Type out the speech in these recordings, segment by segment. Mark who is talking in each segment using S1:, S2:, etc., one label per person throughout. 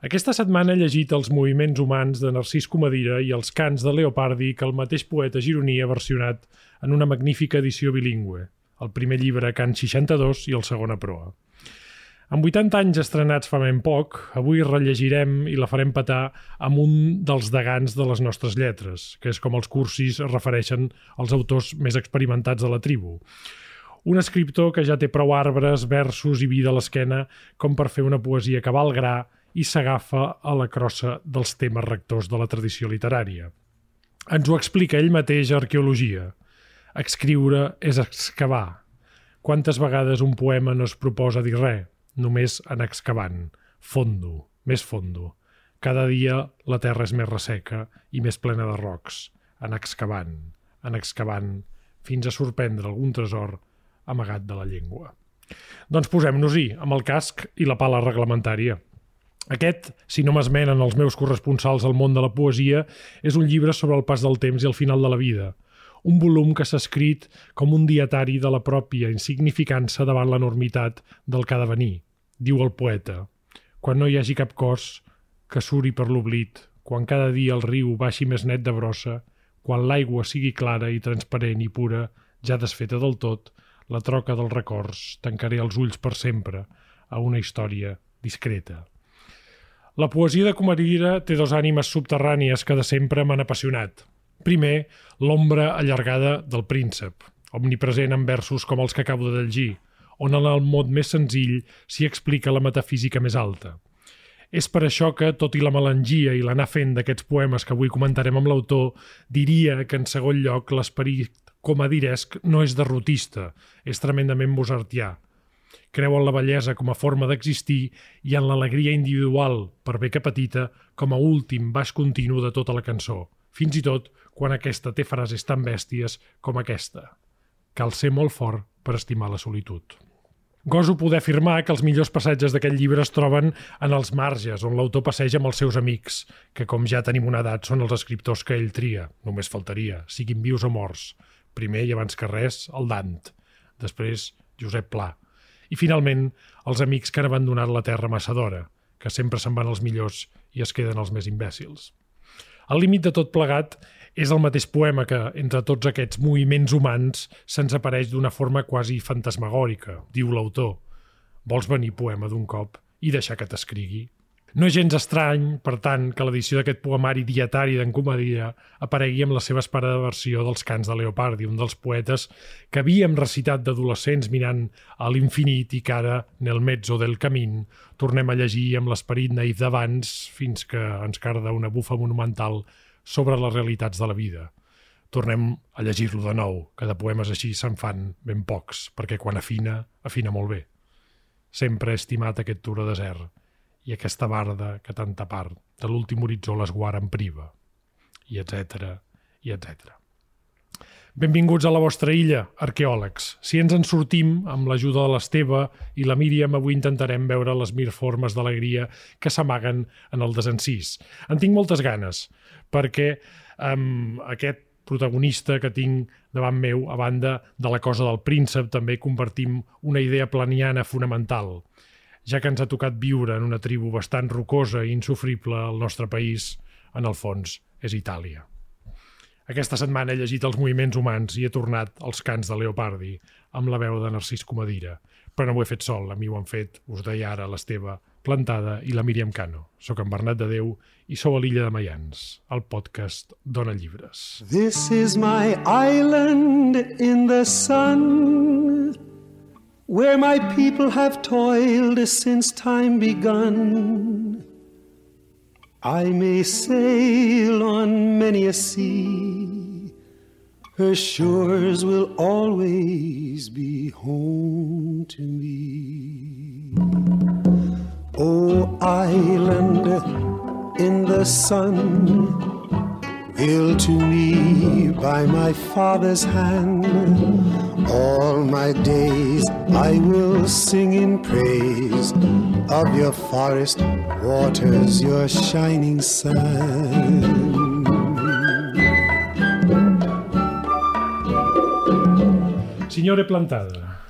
S1: Aquesta setmana he llegit els moviments humans de Narcís Comadira i els cants de Leopardi que el mateix poeta gironí ha versionat en una magnífica edició bilingüe, el primer llibre Cant 62 i el segon a proa. Amb 80 anys estrenats fa ben poc, avui rellegirem i la farem petar amb un dels degans de les nostres lletres, que és com els cursis es refereixen als autors més experimentats de la tribu. Un escriptor que ja té prou arbres, versos i vida a l'esquena com per fer una poesia que val gra i s'agafa a la crossa dels temes rectors de la tradició literària. Ens ho explica ell mateix a Arqueologia. Escriure és excavar. Quantes vegades un poema no es proposa dir res, només en excavant. Fondo, més fondo. Cada dia la terra és més resseca i més plena de rocs. En excavant, en excavant, fins a sorprendre algun tresor amagat de la llengua. Doncs posem-nos-hi, amb el casc i la pala reglamentària. Aquest, si no m'esmenen els meus corresponsals al món de la poesia, és un llibre sobre el pas del temps i el final de la vida. Un volum que s'ha escrit com un dietari de la pròpia insignificança davant l'enormitat del que ha de venir. Diu el poeta, quan no hi hagi cap cos que suri per l'oblit, quan cada dia el riu baixi més net de brossa, quan l'aigua sigui clara i transparent i pura, ja desfeta del tot, la troca dels records tancaré els ulls per sempre a una història discreta. La poesia de Comarira té dos ànimes subterrànies que de sempre m'han apassionat. Primer, l'ombra allargada del príncep, omnipresent en versos com els que acabo de llegir, on en el mot més senzill s'hi explica la metafísica més alta. És per això que, tot i la melangia i l'anar fent d'aquests poemes que avui comentarem amb l'autor, diria que, en segon lloc, l'esperit comadiresc no és derrotista, és tremendament mozartià, creu en la bellesa com a forma d'existir i en l'alegria individual, per bé que petita, com a últim baix continu de tota la cançó, fins i tot quan aquesta té frases tan bèsties com aquesta. Cal ser molt fort per estimar la solitud. Goso poder afirmar que els millors passatges d'aquest llibre es troben en els marges, on l'autor passeja amb els seus amics, que com ja tenim una edat són els escriptors que ell tria, només faltaria, siguin vius o morts. Primer i abans que res, el Dant. Després, Josep Pla i, finalment, els amics que han abandonat la terra massa d'hora, que sempre se'n van els millors i es queden els més imbècils. El límit de tot plegat és el mateix poema que, entre tots aquests moviments humans, se'ns apareix d'una forma quasi fantasmagòrica, diu l'autor. Vols venir poema d'un cop i deixar que t'escrigui? No és gens estrany, per tant, que l'edició d'aquest poemari dietari d'en Comadia aparegui amb la seva esperada versió dels cants de Leopardi, un dels poetes que havíem recitat d'adolescents mirant a l'infinit i que ara, nel mezzo del camín, tornem a llegir amb l'esperit naïf d'abans fins que ens carda una bufa monumental sobre les realitats de la vida. Tornem a llegir-lo de nou, que de poemes així se'n fan ben pocs, perquè quan afina, afina molt bé. Sempre he estimat aquest tour de desert, i aquesta barda que tanta part de l'últim horitzó l'esguara en priva, i etc i etc. Benvinguts a la vostra illa, arqueòlegs. Si ens en sortim, amb l'ajuda de l'Esteve i la Míriam, avui intentarem veure les mil formes d'alegria que s'amaguen en el desencís. En tinc moltes ganes, perquè amb aquest protagonista que tinc davant meu, a banda de la cosa del príncep, també compartim una idea planiana fonamental – ja que ens ha tocat viure en una tribu bastant rocosa i insufrible al nostre país, en el fons, és Itàlia. Aquesta setmana he llegit els moviments humans i he tornat als cants de Leopardi, amb la veu de Narcís Comadira. Però no ho he fet sol, a mi ho han fet, us deia ara, l'Esteve Plantada i la Míriam Cano. Soc en Bernat de Déu i sou a l'illa de Mayans, el podcast Dona Llibres. This is my island in the sun where my people have toiled since time begun. I may sail on many a sea, her shores will always be home to me. Oh, island in the sun Ill to me by my father's hand. All my days I will sing in praise of your forest waters, your shining sun. Signore Plantada,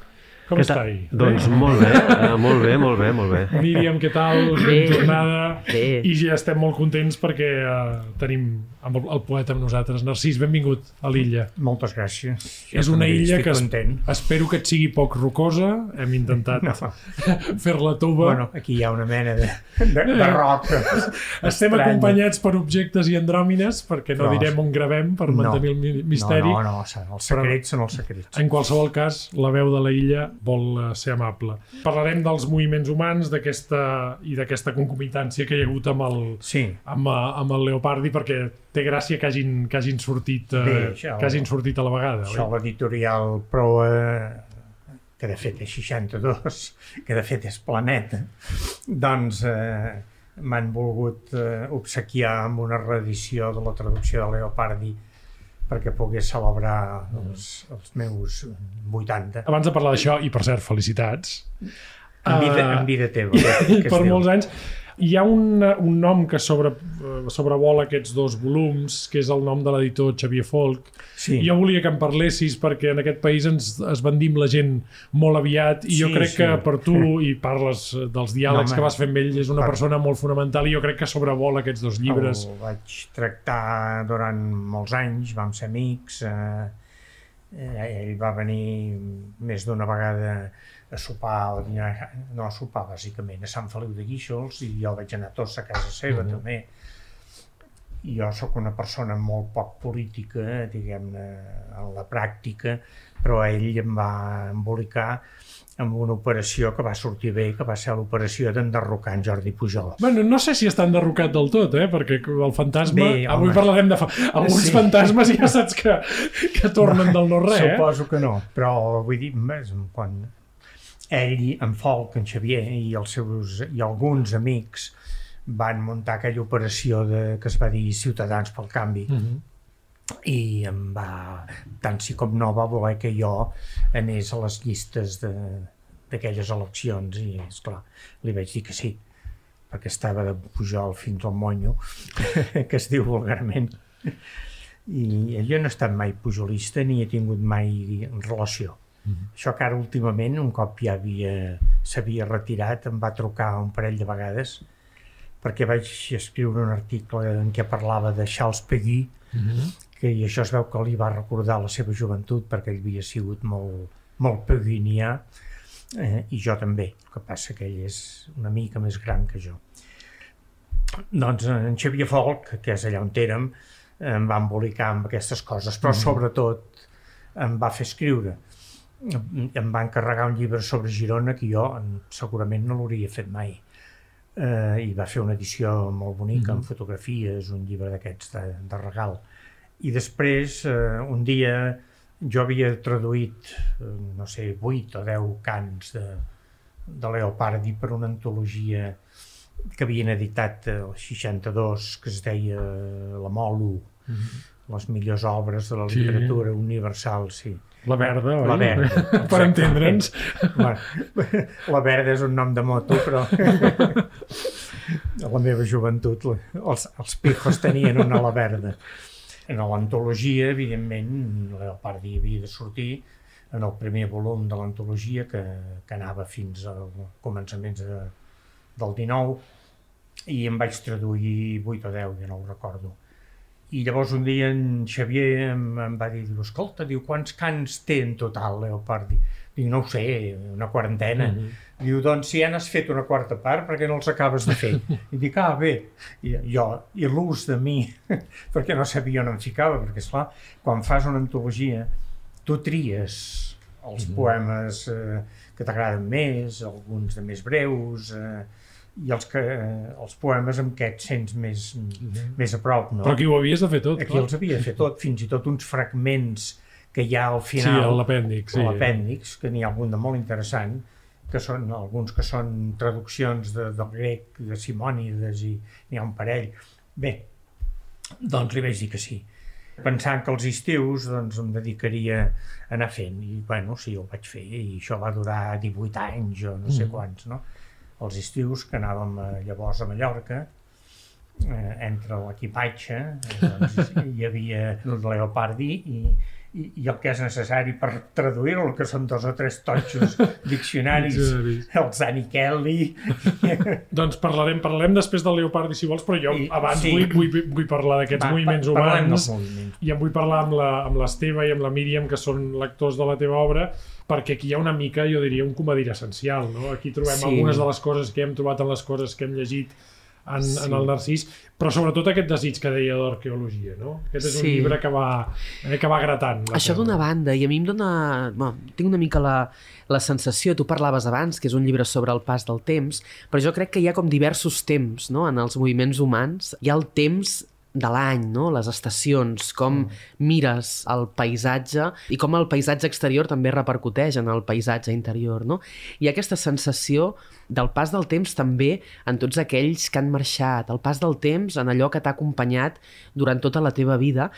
S1: Com
S2: Què
S1: està ahí?
S2: Doncs molt bé, eh, molt bé, molt bé, molt bé.
S1: Míriam, què tal?
S3: Bé.
S1: Ben tornada.
S3: Bé.
S1: I ja estem molt contents perquè uh, tenim amb el, el poeta amb nosaltres. Narcís, benvingut a l'illa.
S4: Moltes gràcies.
S1: És una illa que es-
S4: content.
S1: Espero que et sigui poc rocosa. Hem intentat
S4: No.
S1: fer-la tova.
S4: Bueno, aquí hi ha una mena de, de, de roc.
S1: Estem
S4: estrany.
S1: acompanyats per objectes i andròmines, perquè no
S4: Però-
S1: direm on gravem per
S4: No.
S1: mantenir el mi- misteri.
S4: No, no, no, els secrets són els secrets.
S1: En qualsevol cas, la veu de la illa vol eh, ser amable. Parlarem dels moviments humans d'aquesta i d'aquesta concomitància que hi ha hagut amb el,
S4: Sí,
S1: amb, eh, amb el Leopardi perquè té gràcia que hagin, que hagin, sortit, eh,
S4: Bé, això-
S1: que hagin sortit a la vegada.
S4: això l'editorial Proa, que de fet és 62, que de fet és Planeta, doncs eh, m'han volgut eh, obsequiar amb una reedició de la traducció de Leopardi perquè pogués celebrar els, els meus 80.
S1: Abans de parlar d'això, i per cert, felicitats,
S4: En vida,
S1: Eh,
S4: en vida teva. Que,
S1: per molts anys, hi ha un, un nom que sobre, eh, sobrevola aquests dos volums, que és el nom de l'editor Xavier Folk.
S4: Sí.
S1: Jo volia que en parlessis perquè en aquest país ens es vendim la gent molt aviat i jo
S4: Sí,
S1: crec
S4: sí.
S1: que per tu, i parles dels diàlegs
S4: No,
S1: que vas fer amb ell, és una
S4: Per-
S1: persona molt fonamental i jo crec que sobrevola aquests dos llibres.
S4: El vaig tractar durant molts anys, vam ser amics, eh, eh, ell va venir més d'una vegada a sopar, a dinar, no a sopar bàsicament, a Sant Feliu de Guíxols i jo vaig anar tots a casa seva
S1: Mhm.
S4: també. I jo sóc una persona molt poc política, diguem-ne, en la pràctica, però ell em va embolicar amb una operació que va sortir bé, que va ser l'operació d'enderrocar en Jordi Pujol.
S1: Bueno, no sé si està enderrocat del tot, eh? perquè el fantasma...
S4: Bé,
S1: avui
S4: home.
S1: parlarem de... Fa... Alguns
S4: Sí.
S1: fantasmes ja saps que, que tornen del no-res, eh?
S4: Suposo que no, però vull dir, quan ell, en Folk, en Xavier i els seus i alguns amics van muntar aquella operació de, que es va dir Ciutadans pel Canvi.
S1: Mm -hmm.
S4: i em va, tant sí com no va voler que jo anés a les llistes d'aquelles eleccions i, és clar li vaig dir que sí perquè estava de Pujol fins al monyo que es diu vulgarment. I jo no he estat mai pujolista ni he tingut mai relació això que ara últimament, un cop ja havia s'havia retirat, em va trucar un parell de vegades perquè vaig escriure un article en què parlava de Charles Peguy,
S1: Mm -hmm.
S4: que i això es veu que li va recordar la seva joventut perquè ell havia sigut molt, molt peguinià eh, i jo també, el que passa que ell és una mica més gran que jo. Doncs en Xavier Folk, que és allà on érem, em va embolicar amb aquestes coses, però sobretot em va fer escriure. Em va encarregar un llibre sobre Girona que jo segurament no l'hauria fet mai. Eh, I va fer una edició molt bonica, amb fotografies, un llibre d'aquests de, de regal. I després, eh, un dia, jo havia traduït, eh, no sé, 8 o 10 cants de, de Leopardi per una antologia que havien editat el 62, que es deia La Molo, les millors obres de la
S1: Sí.
S4: literatura universal, sí.
S1: La verda, oi?
S4: La verda.
S1: per entendre'ns.
S4: Bueno, la verda és un nom de moto, però a la meva joventut els, els pijos tenien una la verda. En l'antologia, evidentment, Leopardi havia de sortir en el primer volum de l'antologia que, que anava fins al començaments de, del 19 i em vaig traduir 8 o 10, ja no ho recordo. I llavors un dia en Xavier em, em va dir, diu, escolta, diu, quants cants té en total Leopardi? Dic, no ho sé, una quarantena. Mm -hmm. Diu, doncs si ja n'has fet una quarta part, perquè no els acabes de fer? I dic, ah, bé. I jo, i l'ús de mi, perquè no sabia on em ficava, perquè, esclar, quan fas una antologia, tu tries els mm -hmm. poemes eh, que t'agraden més, alguns de més breus, eh, i els, que, eh, els poemes amb què et sents més, més a prop, no?
S1: Però aquí ho havies de fer tot,
S4: Aquí
S1: clar.
S4: els havia fet tot, fins i tot uns fragments que hi ha al
S1: Sí,
S4: final,
S1: l'apèndix, sí.
S4: l'apèndix, que n'hi ha algun de molt interessant, que són alguns que són traduccions de, del grec, de Simònides, i n'hi ha un parell. Bé, doncs li vaig dir que sí. Pensant que els estius doncs, em dedicaria a anar fent, i bueno, sí, ho vaig fer, i això va durar 18 anys o no sé
S1: Mm.
S4: quants, no? Els estius, que anàvem eh, llavors a Mallorca, eh, entre l'equipatge, eh, doncs, hi havia el Leopardi i, i, i el que és necessari per traduir-lo, que són dos o tres totxos diccionaris, el Zani Kelly...
S1: Doncs parlarem, parlarem després del Leopardi, si vols, però jo
S4: I-
S1: abans
S4: sí.
S1: vull, vull, vull parlar d'aquests moviments
S4: pa-
S1: humans
S4: dels moviments.
S1: i en vull parlar amb la- amb l'Esteve i amb la Míriam, que són lectors de la teva obra, perquè aquí hi ha una mica, jo diria, un comedir essencial. No? Aquí trobem
S3: Sí.
S1: algunes de les coses que hem trobat en les coses que hem llegit en, sí. en el Narcís, però sobretot aquest desig que deia d'arqueologia, no? Aquest és un
S3: Sí.
S1: llibre que va, eh, que va gratant.
S3: Això d'una banda, i a mi em dona... Bueno, tinc una mica la, la sensació, tu parlaves abans, que és un llibre sobre el pas del temps, però jo crec que hi ha com diversos temps no? en els moviments humans. Hi ha el temps de l'any, no? les estacions, com mires el paisatge i com el paisatge exterior també repercuteix en el paisatge interior. No? Ha aquesta sensació del pas del temps també en tots aquells que han marxat, el pas del temps en allò que t'ha acompanyat durant tota la teva vida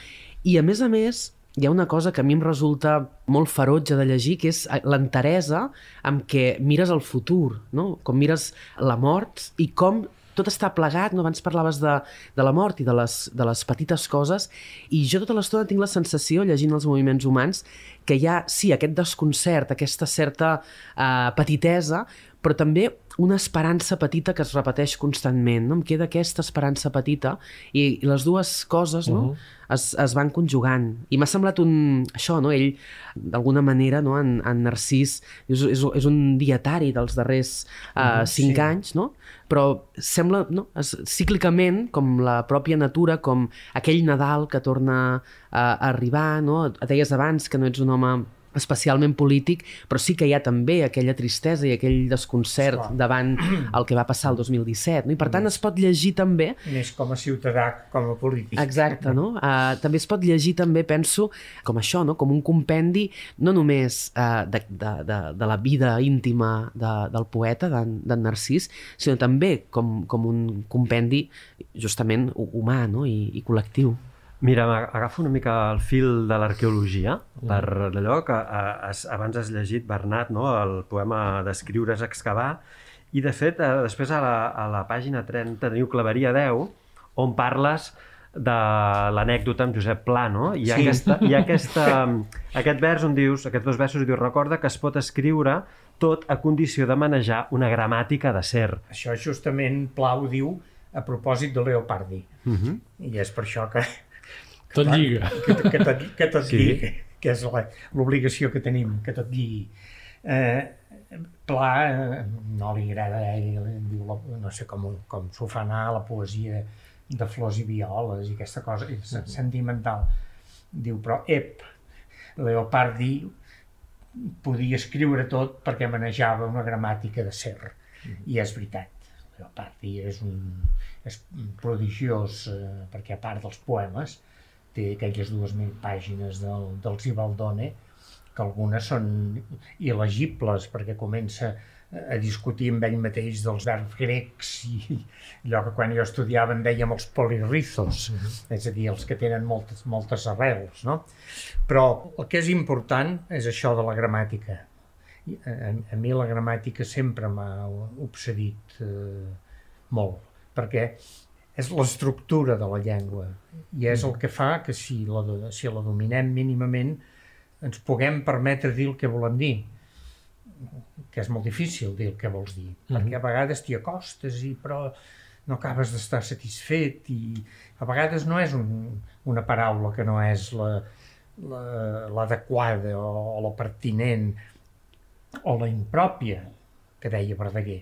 S3: i a més a més hi ha una cosa que a mi em resulta molt ferotge de llegir, que és l'enteresa amb què mires el futur, no? com mires la mort i com tot està plegat, no? abans parlaves de, de la mort i de les, de les petites coses, i jo tota l'estona tinc la sensació, llegint els moviments humans, que hi ha, sí, aquest desconcert, aquesta certa uh, petitesa, però també una esperança petita que es repeteix constantment. No? Em queda aquesta esperança petita i, i les dues coses no?
S1: Mhm.
S3: es, es van conjugant. I m'ha semblat un... Això, no? Ell, d'alguna manera, no? en, en Narcís, és, és, és un dietari dels darrers uh, cinc
S4: sí.
S3: anys, no? però sembla no? Es, cíclicament, com la pròpia natura, com aquell Nadal que torna a, a arribar, no? deies abans que no ets un home especialment polític, però sí que hi ha també aquella tristesa i aquell desconcert
S4: Esclar.
S3: davant el que va passar el 2017. No? I per tant es pot llegir també
S4: Més com a ciutadà com a polític.
S3: Exacte, no? Uh, també es pot llegir, també, penso, com això, no? com un compendi no només uh, de, de, de, de la vida íntima de, del poeta, d'en Narcís, sinó també com, com un compendi justament hu- humà no? I, i col·lectiu.
S2: Mira, agafo una mica el fil de l'arqueologia per allò que has, abans has llegit, Bernat, no? el poema d'escriure és excavar, i de fet, eh, després a la, a la pàgina 30 teniu Claveria 10, on parles de l'anècdota amb Josep Pla, no? Hi ha,
S4: Sí.
S2: aquesta, hi ha aquesta, aquest vers on dius, aquests dos versos, dius, recorda que es pot escriure tot a condició de manejar una gramàtica de ser.
S4: Això justament Plau diu a propòsit de Leopardi.
S2: Uh -huh.
S4: I és per això que,
S1: Tot lliga.
S4: que, que tot, que tot
S2: Sí.
S4: lligui, que és la- l'obligació que tenim, que tot lligui. Eh, Pla eh, no li agrada a ell, diu, la, no sé com, com s'ho fa anar a la poesia de flors i violes i aquesta cosa i se- sentimental. Diu, però, ep, Leopardi podia escriure tot perquè manejava una gramàtica de ser. I és veritat. Leopardi és un és prodigiós eh, perquè a part dels poemes té aquelles dues mil pàgines del, del Zibaldone que algunes són il·legibles perquè comença a discutir amb ell mateix dels verbs grecs i allò que quan jo estudiava en dèiem els polirrizos, és a dir, els que tenen moltes, moltes arrels, no? Però el que és important és això de la gramàtica. A, a mi la gramàtica sempre m'ha obsedit eh, molt, perquè és l'estructura de la llengua. I és el que fa que si la, si la dominem mínimament ens puguem permetre dir el que volem dir. Que és molt difícil dir el que vols dir, perquè a vegades t'hi acostes i però no acabes d'estar satisfet i a vegades no és un, una paraula que no és la- la- l'adequada o, o la pertinent o la impròpia que deia Verdaguer.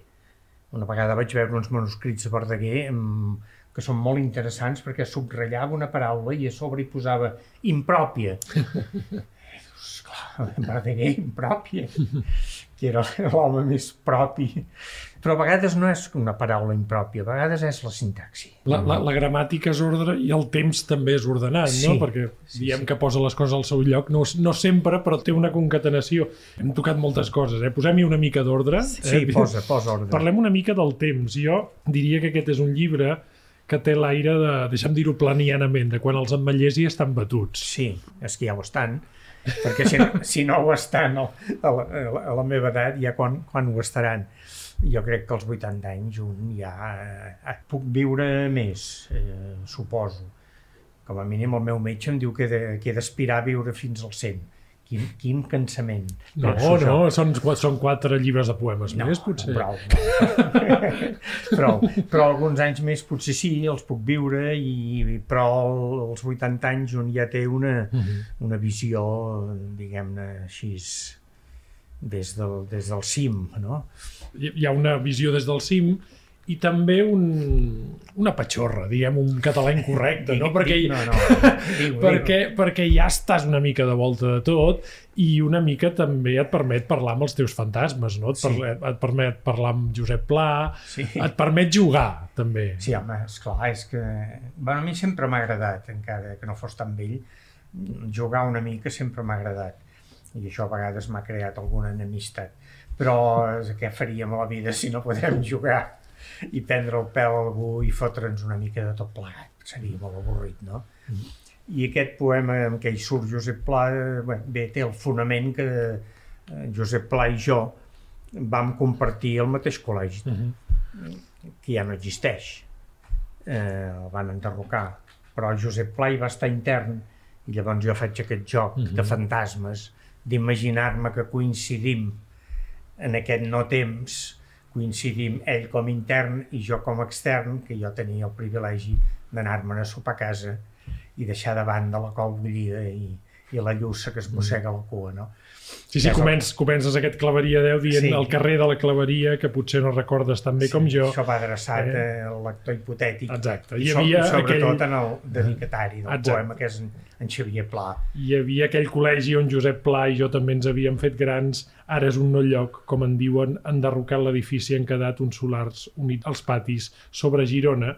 S4: Una vegada vaig veure uns manuscrits de Verdaguer amb, que són molt interessants perquè subratllava una paraula i a sobre hi posava impròpia. Dius, clar, Verdaguer, impròpia, que era l'home més propi. Però a vegades no és una paraula impròpia, a vegades és la sintaxi.
S1: La, la, la gramàtica és ordre i el temps també és ordenat,
S4: Sí.
S1: no? Perquè diem que posa les coses al seu lloc, no, no sempre, però té una concatenació. Hem tocat moltes coses, eh? Posem-hi una mica d'ordre.
S4: Sí,
S1: eh?
S4: posa, posa ordre.
S1: Parlem una mica del temps. Jo diria que aquest és un llibre que té l'aire de, deixa'm dir-ho planianament, de quan els ametllers hi estan batuts.
S4: Sí, és que ja ho estan, perquè si, si no ho estan a la, a la, meva edat, ja quan, quan ho estaran. Jo crec que als 80 anys un ja eh, puc viure més, eh, suposo, Com a mínim el meu metge em diu que he d'aspirar a viure fins al 100. Quin, quin cansament.
S1: No,
S4: jo.
S1: no, són, són quatre llibres de poemes
S4: No,
S1: més, potser.
S4: prou. prou. Però alguns anys més potser sí, els puc viure, i, però als 80 anys un ja té una,
S1: Mhm.
S4: una visió, diguem-ne, així, des del, des del cim, no?
S1: Hi ha una visió des del cim i també un, una patxorra, diguem, un català incorrecte, no? Perquè,
S4: No, no,
S1: perquè, perquè ja estàs una mica de volta de tot i una mica també et permet parlar amb els teus fantasmes, no? Et,
S4: Sí.
S1: permet, et permet parlar amb Josep Pla,
S4: Sí.
S1: et permet jugar, també.
S4: Sí, home, esclar, és que... Bueno, a mi sempre m'ha agradat, encara que no fos tan vell, jugar una mica sempre m'ha agradat. I això a vegades m'ha creat alguna enemistat. Però què faríem a la vida si no podem jugar i prendre el pèl a algú i fotre'ns una mica de tot plegat? Seria molt avorrit, no? I aquest poema en què hi surt Josep Pla, bé, bé, té el fonament que eh, Josep Pla i jo vam compartir el mateix col·legi
S1: Mhm.
S4: que ja no existeix. Eh, el van enderrocar. Però Josep Pla hi va estar intern i llavors jo faig aquest joc
S1: Mhm.
S4: de fantasmes, d'imaginar-me que coincidim en aquest no temps, coincidim ell com intern i jo com extern, que jo tenia el privilegi d'anar-me'n a sopar a casa i deixar de banda la col bullida i, i la lluça que es mossega la cua, no?
S1: Sí, sí,
S4: Ja
S1: comences, comences aquest claveria 10 dient
S4: Sí.
S1: el carrer de la claveria, que potser no recordes tan bé com jo.
S4: Això va adreçat
S1: Eh?
S4: eh? al lector hipotètic.
S1: Exacte.
S4: I
S1: Hi
S4: so-
S1: havia
S4: sobretot
S1: aquell-
S4: en el dedicatari del
S1: Exacte.
S4: poema, que és en, en Xavier Pla.
S1: Hi havia aquell col·legi on Josep Pla i jo també ens havíem fet grans. Ara és un no lloc, com en diuen, enderrocat l'edifici han quedat uns solars units als patis sobre Girona.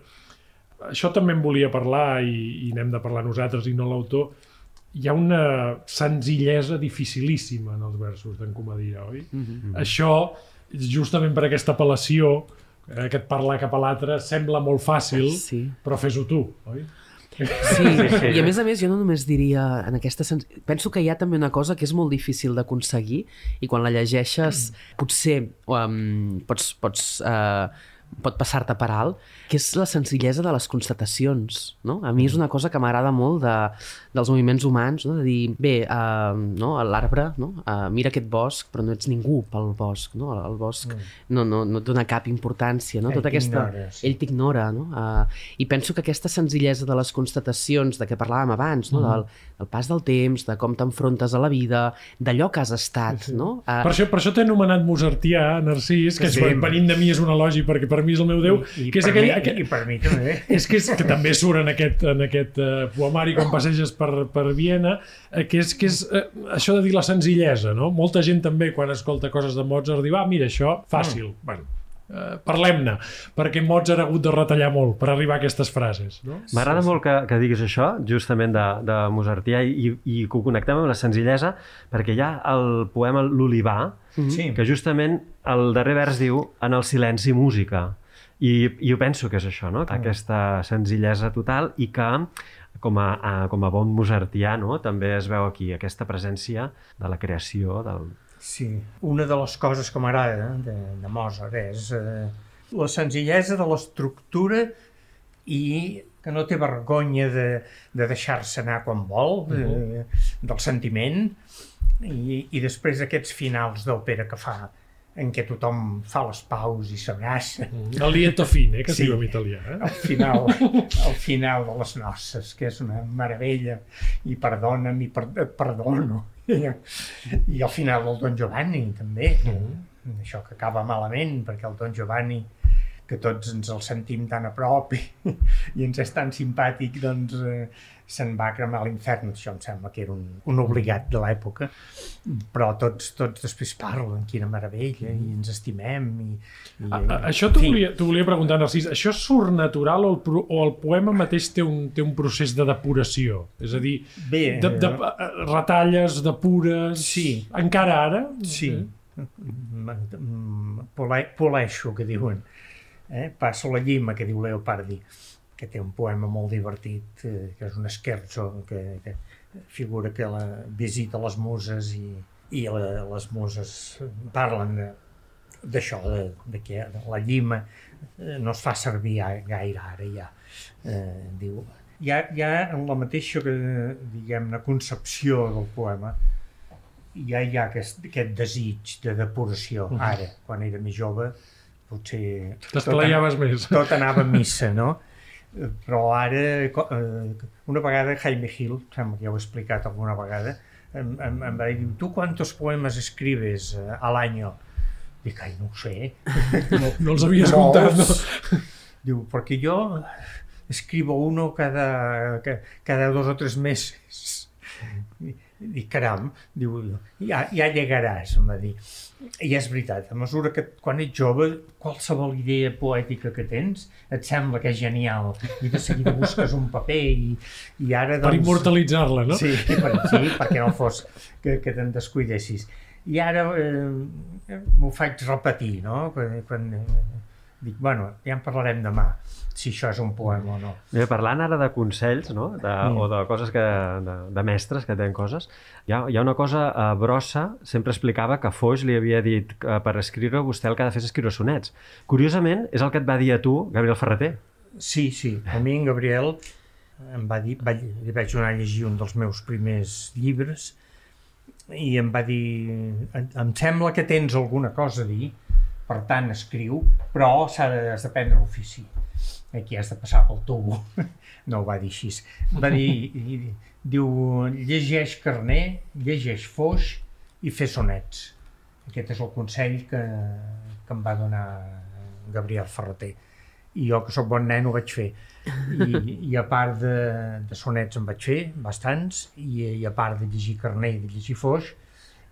S1: Això també en volia parlar i, i n'hem de parlar nosaltres i no l'autor. Hi ha una senzillesa dificilíssima en els versos d'en Comadia, oi?
S3: Mm -hmm.
S1: Això, justament per aquesta apel·lació, eh, aquest parlar cap a l'altre, sembla molt fàcil,
S3: Sí.
S1: però fes-ho tu, oi?
S3: Sí, i a més a més jo no només diria en aquesta sens... penso que hi ha també una cosa que és molt difícil d'aconseguir i quan la llegeixes potser um, pots, pots uh, pot passar-te per alt, que és la senzillesa de les constatacions, no? A mi és una cosa que m'agrada molt de, dels moviments humans, no? de dir, bé, uh, no? l'arbre, no? uh, mira aquest bosc, però no ets ningú pel bosc, no? El bosc no, no, no et dona cap importància, no?
S4: Ell
S3: Tota aquesta...
S4: sí.
S3: Ell t'ignora, no? Uh, I penso que aquesta senzillesa de les constatacions de què parlàvem abans, no? del, del pas del temps, de com t'enfrontes a la vida, d'allò que has estat, no? Uh,
S1: Per això, per això t'he anomenat Mozartià, Narcís, que
S4: Sí.
S1: sí. venint de mi és un elogi perquè per mi és el meu déu,
S4: I,
S1: que és aquell,
S4: mi,
S1: aquell,
S4: I per mi també.
S1: és que, és, que també surt en aquest, en aquest uh, poemari quan passeges per, per Viena, eh, que és, que és uh, això de dir la senzillesa, no? Molta gent també quan escolta coses de Mozart diu, ah, mira, això, fàcil. Mm. Bueno, uh, parlem-ne, perquè Mozart ha hagut de retallar molt per arribar a aquestes frases, no?
S2: M'agrada molt que, que diguis això, justament de, de Mozartià, i, i que ho connectem amb la senzillesa, perquè hi ha el poema L'Olivar,
S4: Sí.
S2: que justament el darrer vers diu en el silenci música. I, i jo penso que és això, no? aquesta senzillesa total i que com a, a, com a bon mozartià no? també es veu aquí aquesta presència de la creació del...
S4: Sí, una de les coses que m'agrada de, de Mozart és eh, la senzillesa de l'estructura i que no té vergonya de, de deixar-se anar quan vol, de, del sentiment, i, i després aquests finals d'òpera que fa, en què tothom fa les paus i s'abraça.
S1: El lieto fine, eh, que
S4: Sí.
S1: en italià. Eh?
S4: al final, al final de les noces, que és una meravella, i perdona'm i per, perdono. I, al final del Don Giovanni, també. Això que acaba malament, perquè el Don Giovanni, que tots ens el sentim tan a prop i, i ens és tan simpàtic, doncs eh, se'n va cremar a l'infern. Això em sembla que era un, un obligat de l'època, però tots, tots després parlen, quina meravella, i ens estimem. I, i,
S1: A, a, això t'ho volia, volia preguntar, Narcís. Això surt natural o el, o el poema mateix té un, té un procés de depuració? És a dir,
S4: Bé,
S1: de, de,
S4: eh,
S1: retalles, depures...
S4: Sí.
S1: Encara ara?
S4: Sí, Mm, pole, poleixo, que diuen. Eh? Passo la llima, que diu Leopardi, que té un poema molt divertit, eh, que és un scherzo, que, que figura que la, visita les muses i, i la, les muses parlen de- d'això, de, de que la llima eh, no es fa servir gaire ara ja. Eh, diu, hi ha, hi ha en la mateixa, eh, diguem-ne, concepció del poema, ja hi ha aquest, aquest desig de depuració. Ara, quan era més jove, potser...
S1: T'esplaiaves més.
S4: Tot anava a missa, no? Però ara, eh, una vegada Jaime Gil, sembla que ja ho he explicat alguna vegada, em, em, em va dir, tu quantos poemes escribes eh, al año? Dic, ai, no ho sé.
S1: No els havies comptat, no?
S4: Diu, porque yo escribo uno cada, ca- cada dos o tres meses. I caram, diu, ja, ja llegaràs, em va dir. I és veritat, a mesura que quan ets jove, qualsevol idea poètica que tens et sembla que és genial i de seguida busques un paper i, i ara
S1: Per
S4: doncs...
S1: immortalitzar-la, no?
S4: Sí, per, sí, perquè no fos que, que te'n descuidessis. I ara eh, m'ho faig repetir, no? Quan, quan eh, dic, bueno, ja en parlarem demà, si això és un poema o no.
S2: Bé, parlant ara de consells, no? de,
S4: Mm.
S2: o de coses que, de, de mestres que tenen coses, hi ha, hi ha una cosa, uh, Brossa sempre explicava que Foix li havia dit que per escriure vostè el que ha de fer és escriure sonets. Curiosament, és el que et va dir a tu, Gabriel Ferreter.
S4: Sí, sí, a mi en Gabriel em va dir, va, li vaig donar a llegir un dels meus primers llibres i em va dir, em, em sembla que tens alguna cosa a dir, per tant escriu, però s'ha de, has de prendre l'ofici. Aquí has de passar pel tubo. No ho va dir així. Va dir, i, diu, llegeix Carner, llegeix Foix i fer sonets. Aquest és el consell que, que em va donar Gabriel Ferreter i jo que sóc bon nen ho vaig fer i, i a part de, de sonets en vaig fer bastants i, i a part de llegir Carner i de llegir Foix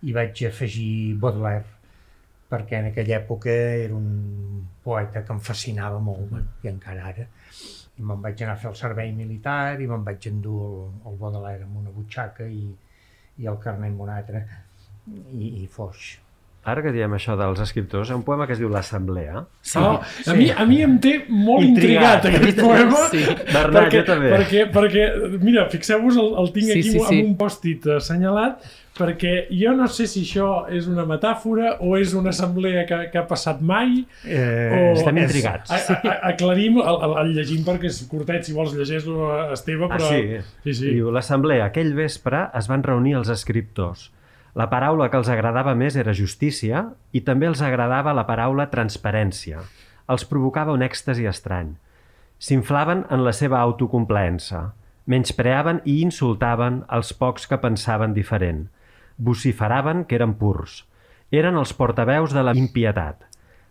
S4: hi vaig afegir Baudelaire perquè en aquella època era un poeta que em fascinava molt bueno, i encara ara. I me'n vaig anar a fer el servei militar i me'n vaig endur el, el Baudelaire amb una butxaca i, i el Carner amb una altra i, i Foix
S2: Ara que diem això dels escriptors, un poema que es diu L'Assemblea.
S1: Sí, oh, a, mi, a mi em té molt intrigat,
S4: Intrigat.
S1: aquest poema.
S3: Sí.
S2: Bernat,
S1: perquè,
S2: jo també.
S1: Perquè, perquè, mira, fixeu-vos, el, el tinc
S3: Sí,
S1: aquí
S3: sí,
S1: amb
S3: sí.
S1: un pòstit assenyalat, perquè jo no sé si això és una metàfora o és una assemblea que, que ha passat mai.
S4: eh,
S1: O-
S2: Estem intrigats.
S1: A, a, a, aclarim, el, el, el llegim perquè és curtet, si vols llegeix-lo, Esteve,
S2: Ah,
S1: però...
S2: sí.
S1: sí, sí.
S2: Diu, l'assemblea, aquell vespre es van reunir els escriptors. La paraula que els agradava més era justícia i també els agradava la paraula transparència. Els provocava un èxtasi estrany. S'inflaven en la seva autocomplaença. Menyspreaven i insultaven els pocs que pensaven diferent. Vociferaven que eren purs. Eren els portaveus de la impietat.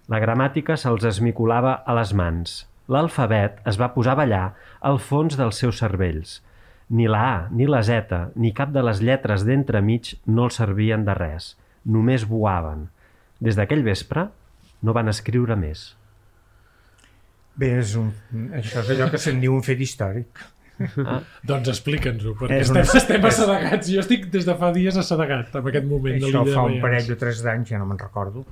S2: La gramàtica se'ls esmicolava a les mans. L'alfabet es va posar a ballar al fons dels seus cervells. Ni la A, ni la Z, ni cap de les lletres d'entremig no els servien de res. Només voaven. Des d'aquell vespre no van escriure més.
S4: Bé, és un, això és allò que se'n diu un fet històric.
S1: Doncs explica'ns-ho, perquè
S4: És
S1: estem,
S4: una-
S1: estem assedegats. Jo estic des de fa dies assedegat en aquest moment de
S4: Això
S1: l'illa
S4: fa
S1: de
S4: un parell o tres d'anys, ja no me'n recordo,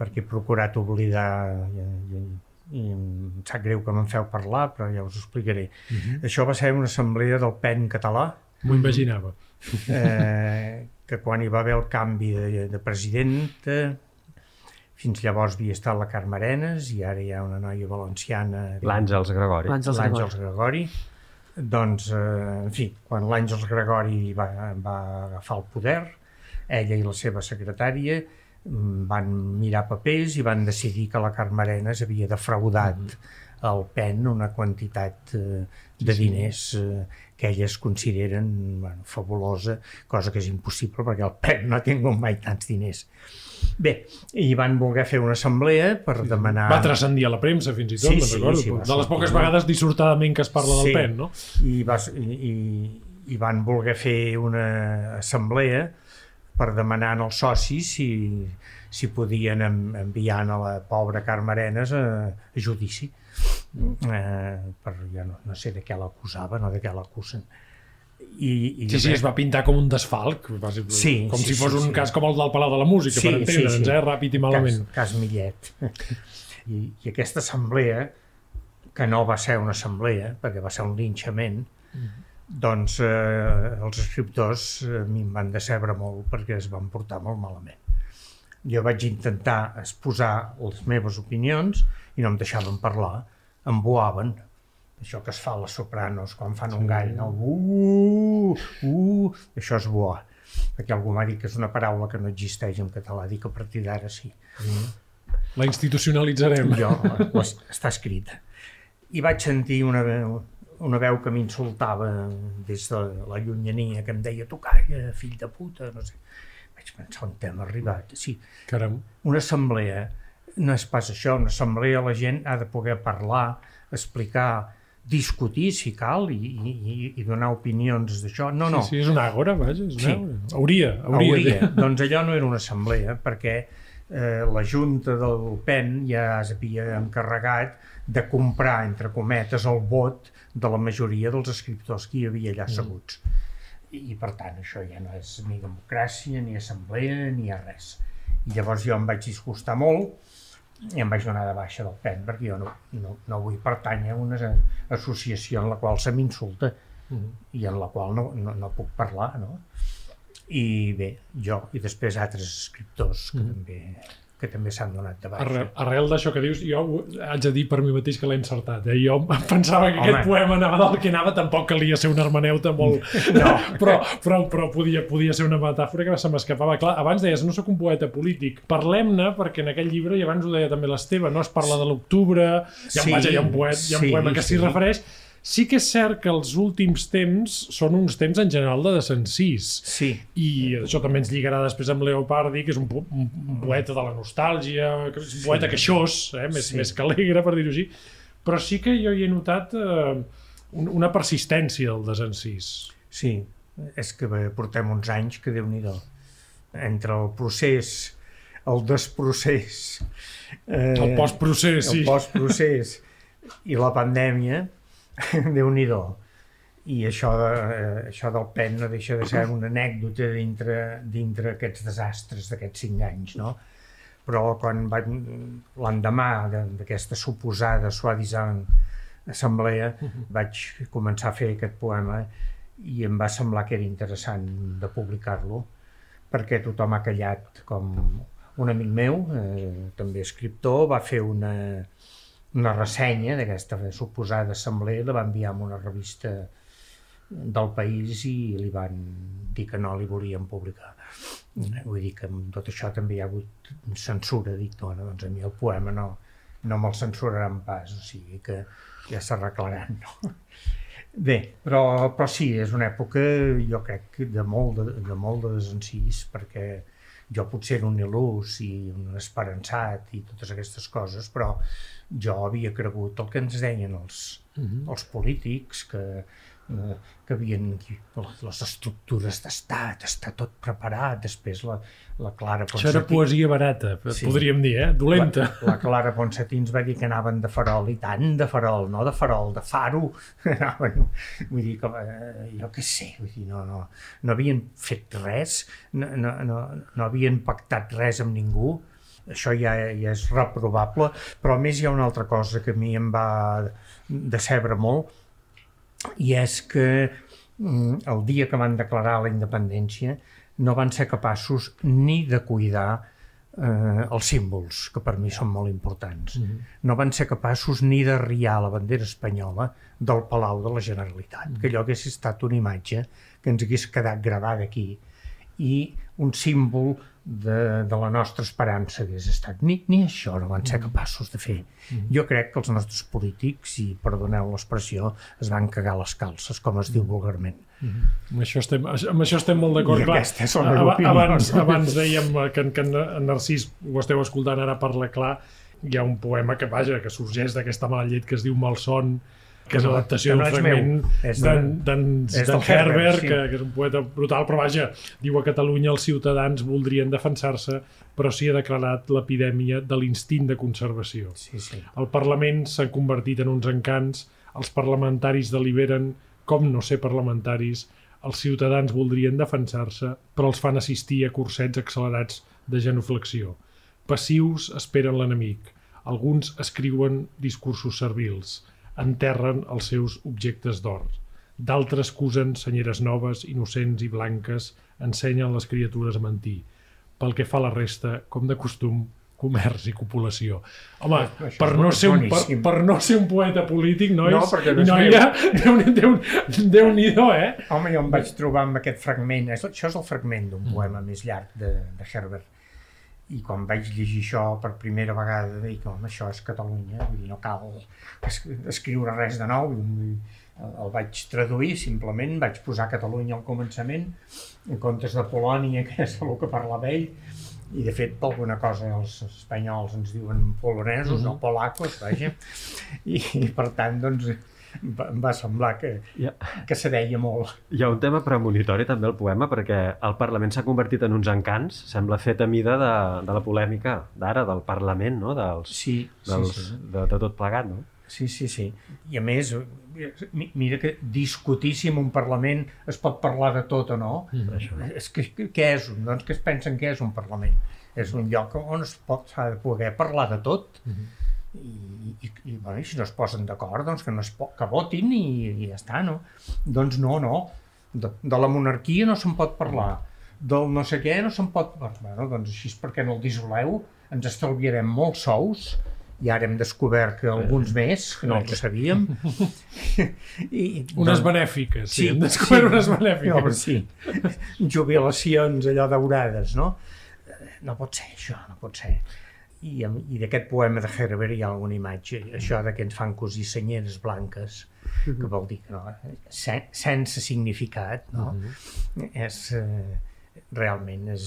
S4: perquè he procurat oblidar i, i, i em sap greu que me'n feu parlar, però ja us ho explicaré.
S1: Mhm.
S4: Això va ser una assemblea del PEN català,
S1: M'ho imaginava.
S4: eh, que quan hi va haver el canvi de, de presidenta, fins llavors havia estat la Carme Arenas i ara hi ha una noia valenciana,
S2: L'Àngels Gregori.
S3: L'Àngels Gregori.
S4: Gregori. Doncs, eh, en fi, quan l'Àngels Gregori va, va agafar el poder, ella i la seva secretària van mirar papers i van decidir que la Carme Arenas havia defraudat al PEN una quantitat eh, de diners eh, que elles consideren bueno, fabulosa, cosa que és impossible perquè el PEN no ha tingut mai tants diners. Bé, i van voler fer una assemblea per demanar...
S1: Va transcendir a la premsa, fins i tot,
S4: Sí,
S1: me'n
S4: sí,
S1: recordo.
S4: sí,
S1: de les poques vegades dissortadament que es parla del
S4: Sí.
S1: PEN, no?
S4: i, va, i, i van voler fer una assemblea per demanar als socis si, si podien en, enviar a la pobra Carme Arenas a, a judici. Eh, per, ja no, no sé de què l'acusaven o de què l'acusen. I, i
S1: Sí, sí, es va pintar com un desfalc, bàsicament.
S4: Sí,
S1: com
S4: sí,
S1: si fos
S4: sí,
S1: un
S4: sí.
S1: cas com el del Palau de la Música,
S4: Sí,
S1: per
S4: sí,
S1: entendre'ns,
S4: sí.
S1: eh? Ràpid i malament.
S4: Cas, cas Millet. I, I aquesta assemblea, que no va ser una assemblea, perquè va ser un linxament, doncs eh, els escriptors eh, a mi em van decebre molt perquè es van portar molt malament. Jo vaig intentar exposar les meves opinions i no em deixaven parlar, em boaven. això que es fa a les sopranos quan fan un gall, no? Uh, uh, això és bo. Perquè algú m'ha dit que és una paraula que no existeix en català, dic a partir d'ara sí.
S1: La institucionalitzarem.
S4: Jo, ho es- està escrit. I vaig sentir una veu, una veu que m'insultava des de la llunyania, que em deia, tu calla, fill de puta, no sé. Vaig pensar on hem arribat. Sí,
S1: Caram.
S4: una assemblea no és pas això, una assemblea la gent ha de poder parlar, explicar, discutir si cal i, i, i donar opinions d'això. No, no,
S1: Sí, sí, és una àgora, vaja. És una
S4: Sí.
S1: àgora. Hauria, hauria.
S4: hauria.
S1: de-
S4: doncs allò no era una assemblea perquè eh, la Junta del PEN ja s'havia encarregat de comprar, entre cometes, el vot de la majoria dels escriptors que hi havia allà asseguts. I, per tant, això ja no és ni democràcia, ni assemblea, ni res. I llavors jo em vaig disgustar molt i em vaig donar de baixa del PEN perquè jo no, no, no vull pertànyer a una associació en la qual se m'insulta i en la qual no, no, no puc parlar, no? I bé, jo i després altres escriptors que també que també s'han donat de baixa.
S1: Arrel, arrel d'això que dius, jo haig de dir per mi mateix que l'he encertat. Eh? Jo em pensava que
S4: Home.
S1: aquest poema anava del que anava, tampoc calia ser un hermeneuta molt... No, però, però, però podia, podia ser una metàfora que se m'escapava. Clar, abans deies, no sóc un poeta polític. Parlem-ne, perquè en aquell llibre, i abans ho deia també l'Esteve, no es parla de l'octubre, hi ha,
S4: Sí,
S1: vaja, hi ha un, poet, hi ha un
S4: sí,
S1: poema que s'hi
S4: sí.
S1: refereix. Sí que és cert que els últims temps són uns temps en general de desencís.
S4: Sí,
S1: I això també ens lligarà després amb Leopardi, que és un, po un poeta de la nostàlgia, que és un poeta queixós, eh? més,
S4: Sí.
S1: més que alegre, per dir-ho així. Però sí que jo hi he notat eh, un- una persistència del desencís.
S4: sí. És que bé, portem uns anys que déu nhi Entre el procés, el desprocés, eh,
S1: El postprocés, sí.
S4: el postprocés i la pandèmia, déu nhi I això, de, eh, això del PEN no deixa de ser una anècdota dintre, dintre aquests desastres d'aquests cinc anys, no? Però quan l'endemà de- d'aquesta suposada suavitzant assemblea vaig començar a fer aquest poema i em va semblar que era interessant de publicar-lo perquè tothom ha callat com un amic meu, eh, també escriptor, va fer una, una ressenya d'aquesta suposada assemblea, la va enviar a una revista del país i li van dir que no li volien publicar. Vull dir que amb tot això també hi ha hagut censura, dic, no, doncs a mi el poema no, no me'l censuraran pas, o sigui que ja s'arreglaran, no? Bé, però, però sí, és una època, jo crec, de molt de, de, molt de desencís, perquè jo potser era un il·lus i un esperançat i totes aquestes coses, però jo havia cregut el que ens deien els, els polítics, que, eh, que havien aquí, les estructures d'estat, està tot preparat, després la, la Clara
S1: Això era poesia barata,
S4: Sí.
S1: podríem dir, eh? Dolenta.
S4: la, la Clara Ponsatí ens va dir que anaven de farol, i tant de farol, no de farol, de faro. anaven, vull dir, que, eh, jo què sé, vull dir, no, no, no havien fet res, no, no, no, no havien pactat res amb ningú, això ja, ja és reprovable, però a més hi ha una altra cosa que a mi em va decebre molt, i és que mm, el dia que van declarar la independència no van ser capaços ni de cuidar eh, els símbols, que per mi són molt importants. No van ser capaços ni de riar la bandera espanyola del Palau de la Generalitat, que allò hagués estat una imatge que ens hagués quedat gravada aquí. I un símbol de, de la nostra esperança hagués estat. Ni, ni això no van ser capaços de fer. Jo crec que els nostres polítics, i perdoneu l'expressió, es van cagar les calces, com es diu vulgarment.
S1: Amb això estem, amb això estem molt d'acord. Clar.
S4: és la meva
S1: Aba-
S4: opinió,
S1: Abans, abans dèiem que, que en Narcís, ho esteu escoltant ara parla clar, hi ha un poema que, vaja, que sorgeix d'aquesta mala llet que es diu Malson, que és l'adaptació d'un fragment d'en
S4: Herbert, sí.
S1: que, que és un poeta brutal, però vaja, diu a Catalunya els ciutadans voldrien defensar-se, però s'hi ha declarat l'epidèmia de l'instint de conservació.
S4: Sí, sí.
S1: El Parlament s'ha convertit en uns encants, els parlamentaris deliberen com no ser parlamentaris, els ciutadans voldrien defensar-se, però els fan assistir a cursets accelerats de genuflexió. Passius esperen l'enemic, alguns escriuen discursos servils, enterren els seus objectes d'or. D'altres acusen senyeres noves, innocents i blanques, ensenyen les criatures a mentir. Pel que fa a la resta, com de costum, comerç i copulació. Home,
S4: Això
S1: per no, ser un, per, per no ser un poeta polític, nois
S4: No, perquè no
S1: noia, déu, déu, déu nhi eh?
S4: Home, jo em vaig trobar amb aquest fragment, això és el fragment d'un poema més llarg de, de Herbert, i quan vaig llegir això per primera vegada dic, home, això és Catalunya, vull dir, no cal es, escriure res de nou, el, vaig traduir simplement, vaig posar Catalunya al començament, en comptes de Polònia, que és el que parlava ell, i de fet per alguna cosa els espanyols ens diuen polonesos, no polacos, vaja, i, i per tant, doncs, va- em va semblar que,
S2: Ja.
S4: que se deia molt.
S2: Hi ha un tema premonitori també al poema perquè el Parlament s'ha convertit en uns encants, sembla fet a mida de, de la polèmica d'ara, del Parlament, no? dels,
S4: Sí,
S2: dels,
S4: sí, sí.
S2: De, de tot plegat, no?
S4: Sí, sí, sí. I a més, mi- mira que discutir si en un Parlament es pot parlar de tot o no,
S1: Mm.
S2: Això.
S4: és que, què és? un- Doncs que es pensen que és un Parlament? És un lloc on es pot s'ha de poder parlar de tot. I, i, i, bueno, i si no es posen d'acord, doncs que, no es que votin i, i ja està, no? Doncs no, no. De, de la monarquia no se'n pot parlar. Del no sé què no se'n pot parlar. Bueno, doncs així és perquè no el dissoleu, ens estalviarem molts sous, i ara hem descobert que alguns més, que no els sabíem. I,
S1: Unes
S4: doncs-
S1: benèfiques, sí, hem descobert unes
S4: No, però
S1: benèfiques.
S4: sí. Jubilacions allò daurades, no? No pot ser això, no pot ser. I, i d'aquest poema de Herbert hi ha alguna imatge, això de que ens fan cosir senyeres blanques, que vol dir que no, se, sense significat, no? És, eh, realment és,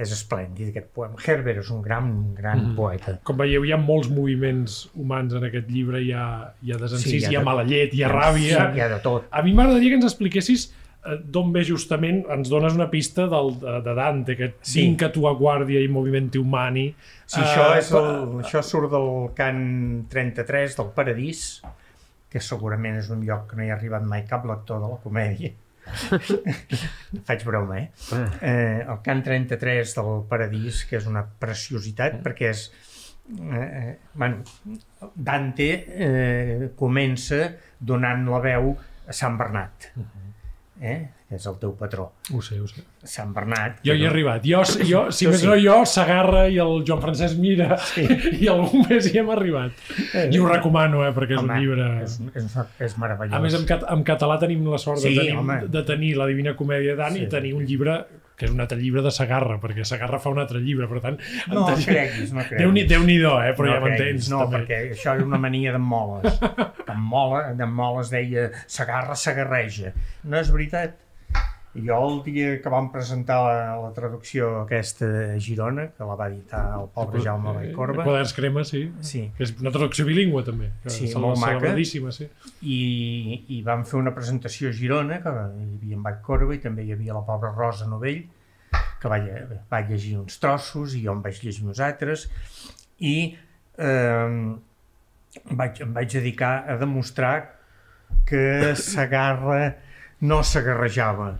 S4: és esplèndid aquest poema. Herbert és un gran, gran poeta.
S1: Com veieu, hi ha molts moviments humans en aquest llibre, hi ha, hi ha desencís,
S4: Sí, hi ha
S1: hi ha
S4: de-
S1: mala llet, hi ha ràbia...
S4: Sí, hi ha de tot.
S1: A mi m'agradaria que ens expliquessis eh, d'on ve justament, ens dones una pista del, de, de Dante, aquest
S4: Sí.
S1: Vinca tua guàrdia i movimenti humani.
S4: Sí, això,
S1: Eh,
S4: és el, això surt del cant 33 del Paradís, que segurament és un lloc que no hi ha arribat mai cap lector de la comèdia. Faig broma, eh? eh? El cant 33 del Paradís, que és una preciositat, perquè és... Eh, eh, bueno, Dante eh, comença donant la veu a Sant Bernat, eh? és el teu patró.
S1: Ho sé, ho sé.
S4: Sant Bernat...
S1: Jo hi he arribat. Jo, jo si més
S4: sí.
S1: no jo, Sagarra i el Joan Francesc Mira sí. i algú més hi hem arribat. I ho recomano, eh, perquè és
S4: Home,
S1: un llibre...
S4: És, és, és meravellós.
S1: A més, en, cat en català tenim la sort
S4: Sí,
S1: de, tenir,
S4: home.
S1: de tenir la Divina Comèdia d'Anna
S4: Sí.
S1: i tenir un llibre que és un altre llibre de Sagarra, perquè Sagarra fa un altre llibre, per tant...
S4: No
S1: entenc-
S4: creguis, no creguis.
S1: Déu-n'hi- Déu-n'hi-do, eh? però
S4: no
S1: ja m'entens.
S4: No,
S1: també.
S4: perquè això és una mania d'en Moles. En Mola, d'en Moles deia Sagarra sagarreja. No és veritat. Jo el dia que vam presentar la, la traducció aquesta a Girona, que la va editar el pobre Jaume Vallcorba,
S1: Quaderns crema, sí.
S4: sí,
S1: És una traducció bilingüe, també. que
S4: Sí,
S1: cel-
S4: molt maca.
S1: sí.
S4: i, i vam fer una presentació a Girona, que hi havia en Vallcorba i també hi havia la pobra Rosa Novell, que va, va llegir uns trossos i jo em vaig llegir uns altres, i eh, vaig, em vaig dedicar a demostrar que Sagarra no s'agarrejava,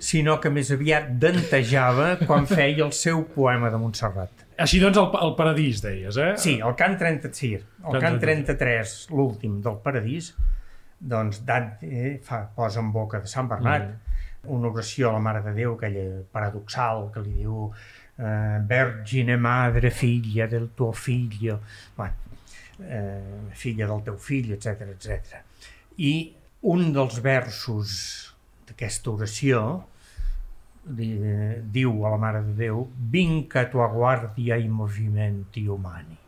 S4: sinó que més aviat dentejava quan feia el seu poema de Montserrat.
S1: Així doncs, el, el paradís, deies, eh?
S4: Sí, el cant 30, sí, el
S1: Cant
S4: cant 33, l'últim del Paradís, doncs Dante fa, posa en boca de Sant Bernat una oració a la Mare de Déu, aquella paradoxal que li diu eh, Vergine madre figlia del tuo figlio, bueno, eh, filla del teu fill, etc etc. I un dels versos d'aquesta oració di, eh, diu a la Mare de Déu vinca tua guàrdia i movimenti umani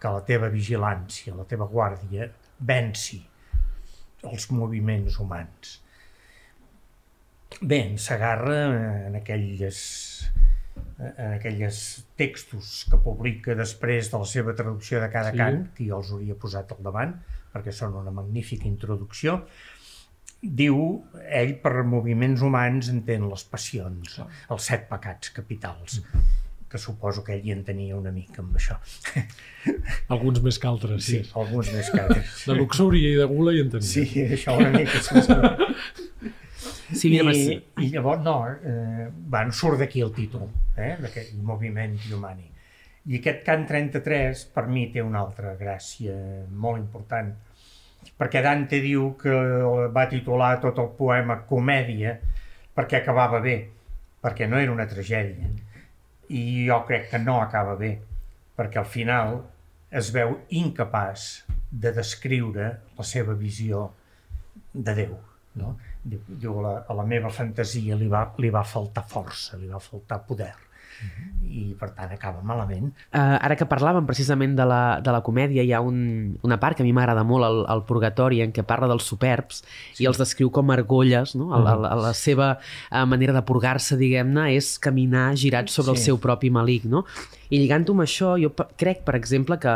S4: que la teva vigilància, la teva guàrdia venci els moviments humans. Bé, en Sagarra, en aquelles, en aquelles textos que publica després de la seva traducció de cada
S1: sí.
S4: cant, que jo els hauria posat al davant, perquè són una magnífica introducció, diu, ell per moviments humans entén les passions, els set pecats capitals, que suposo que ell hi en tenia una mica amb això.
S1: Alguns més que altres, sí.
S4: Sí, alguns més que altres.
S1: De luxúria i de gula hi en tenia.
S4: Sí, això una mica. Sí, sí.
S3: Sí, mira,
S4: I,
S3: I...
S4: I llavors, no, eh, bueno, surt d'aquí el títol, eh, d'aquest moviment humani. I aquest cant 33, per mi, té una altra gràcia molt important, perquè Dante diu que va titular tot el poema Comèdia perquè acabava bé, perquè no era una tragèdia. i jo crec que no acaba bé, perquè al final es veu incapaç de descriure la seva visió de Déu. No? Diu, diu la, a la meva fantasia li va, li va faltar força, li va faltar poder i per tant acaba malament.
S3: Uh, ara que parlàvem precisament de la, de la comèdia, hi ha un, una part que a mi m'agrada molt, el, el Purgatori, en què parla dels superbs sí. i els descriu com argolles, no? El, el, la seva uh, manera de purgar-se, diguem-ne, és caminar girat sobre sí. el seu propi malic, no? I lligant-ho amb això, jo crec, per exemple, que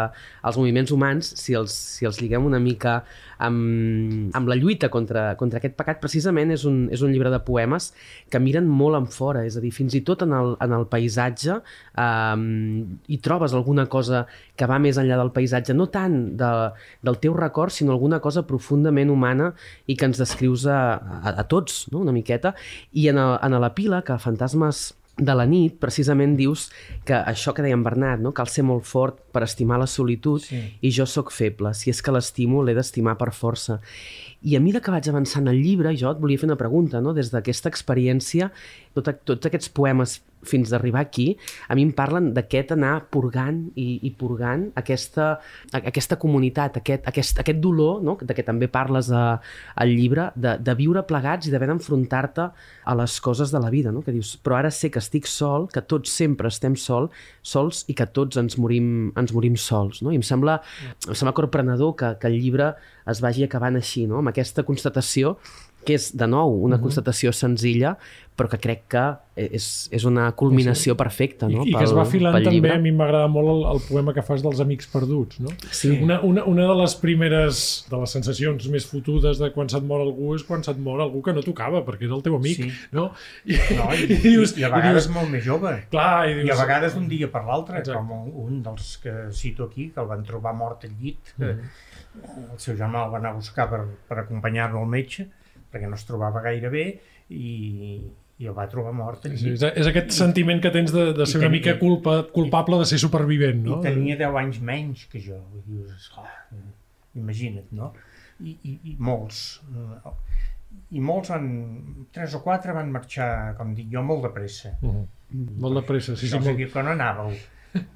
S3: els moviments humans, si els, si els lliguem una mica amb, amb la lluita contra, contra aquest pecat, precisament és un, és un llibre de poemes que miren molt en fora, és a dir, fins i tot en el, en el paisatge um, hi trobes alguna cosa que va més enllà del paisatge, no tant de, del teu record, sinó alguna cosa profundament humana i que ens descrius a, a, a tots, no? una miqueta. I en, el, en la pila, que Fantasmes de la nit, precisament dius que això que dèiem Bernat, no? cal ser molt fort per estimar la solitud sí. i jo sóc feble. Si és que l'estimo, l'he d'estimar per força. I a mesura que vaig avançant el llibre, jo et volia fer una pregunta, no? des d'aquesta experiència, tot, tots aquests poemes fins d'arribar aquí, a mi em parlen d'aquest anar purgant i, i purgant aquesta, aquesta comunitat, aquest, aquest, aquest dolor, no? de què també parles a, al llibre, de, de viure plegats i d'haver d'enfrontar-te a les coses de la vida, no? que dius, però ara sé que estic sol, que tots sempre estem sol, sols i que tots ens morim, ens morim sols. No? I em sembla, em sembla corprenedor que, que el llibre es vagi acabant així, no? amb aquesta constatació que és, de nou, una uh -huh. constatació senzilla, però que crec que és, és una culminació sí. perfecta no?
S1: I, i que es va filant també, a mi m'agrada molt el, el poema que fas dels amics perduts no?
S3: sí.
S1: una, una, una de les primeres de les sensacions més fotudes de quan se't mor algú és quan se't mor algú que no tocava perquè era el teu amic
S4: sí.
S1: no?
S4: I, no, i, i, dius, i a vegades i dius, molt més jove
S1: clar,
S4: i, dius, i a vegades un dia per l'altre com un dels que cito aquí que el van trobar mort al llit uh -huh el seu germà el va anar a buscar per, per acompanyar-lo al metge, perquè no es trobava gaire bé, i, i el va trobar mort.
S1: Sí, és, és aquest I, sentiment que tens de, de ser tenia, una mica culpa, culpable de ser supervivent, no?
S4: I tenia 10 anys menys que jo. I dius, oh, imagina't, no? I, i, i molts, i molts van, tres o quatre van marxar, com dic jo, molt de pressa. Uh
S1: -huh. Molt de pressa, sí, sí.
S4: Molt... que no anàveu,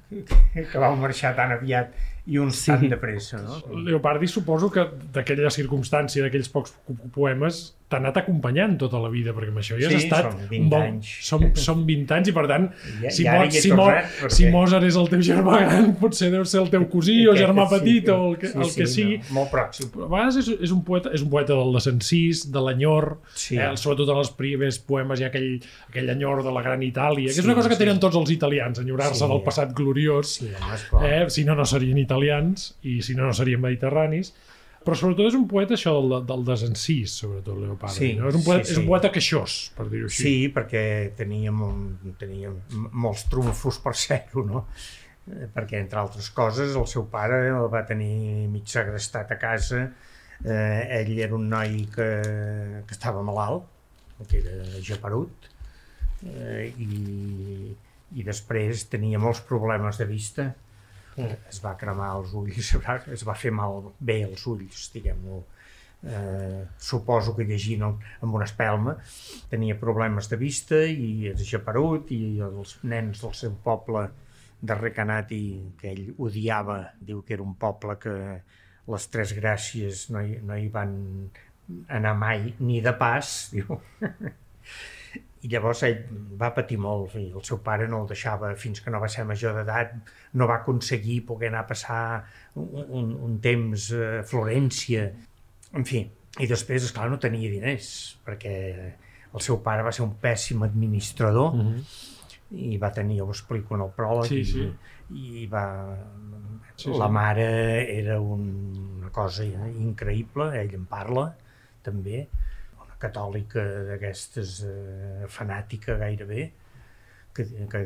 S4: que vau marxar tan aviat i uns sí. tan de pressa, no?
S1: Leopardi suposo que d'aquella circumstància, d'aquells pocs poemes, t'ha anat acompanyant tota la vida, perquè amb això ja
S4: sí,
S1: has estat...
S4: són 20 bon... anys.
S1: Som, som 20 anys i, per tant,
S4: I,
S1: si,
S4: i
S1: Mo si, Mo perquè... si Mozart és el teu germà gran, potser deu ser el teu cosí o germà sí, petit o el que,
S4: sí,
S1: el que
S4: sí,
S1: sigui.
S4: No, molt pròxim.
S1: Però a vegades és, és, un poeta, és un poeta del desencís, de l'enyor,
S4: sí.
S1: eh, sobretot en els primers poemes hi ha aquell, aquell enyor de la gran Itàlia, que és una cosa que tenen tots els italians, enyorar-se
S4: sí.
S1: del passat gloriós.
S4: Sí, home,
S1: eh, si no, no serien italians i si no, no serien mediterranis però sobretot és un poeta això del, del desencís, sobretot Leopardi.
S4: Sí,
S1: no? és, un poeta,
S4: sí, sí.
S1: és un poeta queixós, per dir-ho així.
S4: Sí, perquè teníem, un, teníem molts trumfos per ser-ho, no? Eh, perquè, entre altres coses, el seu pare el va tenir mig segrestat a casa. Eh, ell era un noi que, que estava malalt, que era japerut, eh, i, i després tenia molts problemes de vista. Es va cremar els ulls, es va fer mal bé els ulls, diguem-ho. Eh, suposo que llegint amb una espelma tenia problemes de vista i és japerut i els nens del seu poble de Recanat i que ell odiava, diu que era un poble que les tres gràcies no hi, no hi van anar mai ni de pas, diu i llavors ell va patir molt i el seu pare no el deixava fins que no va ser major d'edat no va aconseguir poder anar a passar un, un, un temps a Florència en fi, i després esclar no tenia diners perquè el seu pare va ser un pèssim administrador uh -huh. i va tenir, ho explico en el pròleg
S1: sí, sí.
S4: i, i va sí, la mare era un, una cosa increïble ell en parla també catòlica d'aquestes eh, fanàtica gairebé, que, que,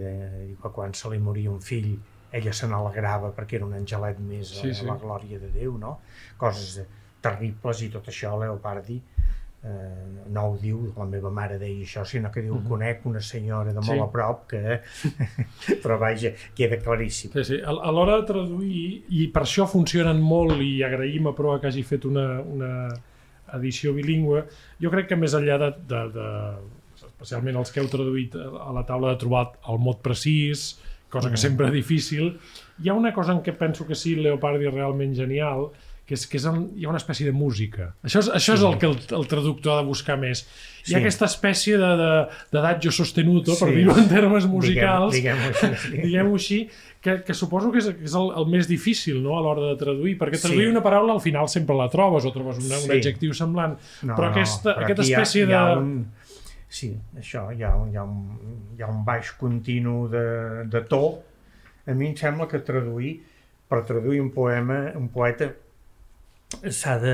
S4: que quan se li moria un fill ella se n'alegrava perquè era un angelet més sí, a, sí. la glòria de Déu, no? Coses terribles i tot això Leopardi eh, no ho diu, la meva mare deia això, sinó que diu, mm -hmm. conec una senyora de molt sí. a prop que... però vaja, queda claríssim.
S1: Sí, sí. A, a l'hora de traduir, i per això funcionen molt, i agraïm a Proa que hagi fet una, una edició bilingüe, jo crec que més enllà de, de, de especialment els que heu traduït a la taula de trobar el mot precís, cosa que sempre és difícil. Hi ha una cosa en què penso que sí, Leopardi és realment genial, que és que és el, hi ha una espècie de música. Això és, això sí. és el que el, el traductor ha de buscar més. Hi ha
S4: Sí.
S1: aquesta espècie de, de, de d'adagio sostenuto, per
S4: Sí.
S1: dir-ho en termes musicals,
S4: Diguem- diguem-ho així, sí.
S1: diguem-ho així, que, que suposo que és, és el, el més difícil no, a l'hora de traduir, perquè
S4: Sí.
S1: traduir una paraula al final sempre la trobes, o trobes una, un
S4: Sí.
S1: adjectiu semblant,
S4: No,
S1: però
S4: no,
S1: aquesta,
S4: però
S1: aquesta
S4: aquí hi ha-
S1: espècie
S4: hi ha
S1: de...
S4: Un... Sí, això, hi ha, hi, ha un, hi ha un baix continu de, de to. A mi em sembla que traduir, per traduir un poema, un poeta, s'ha de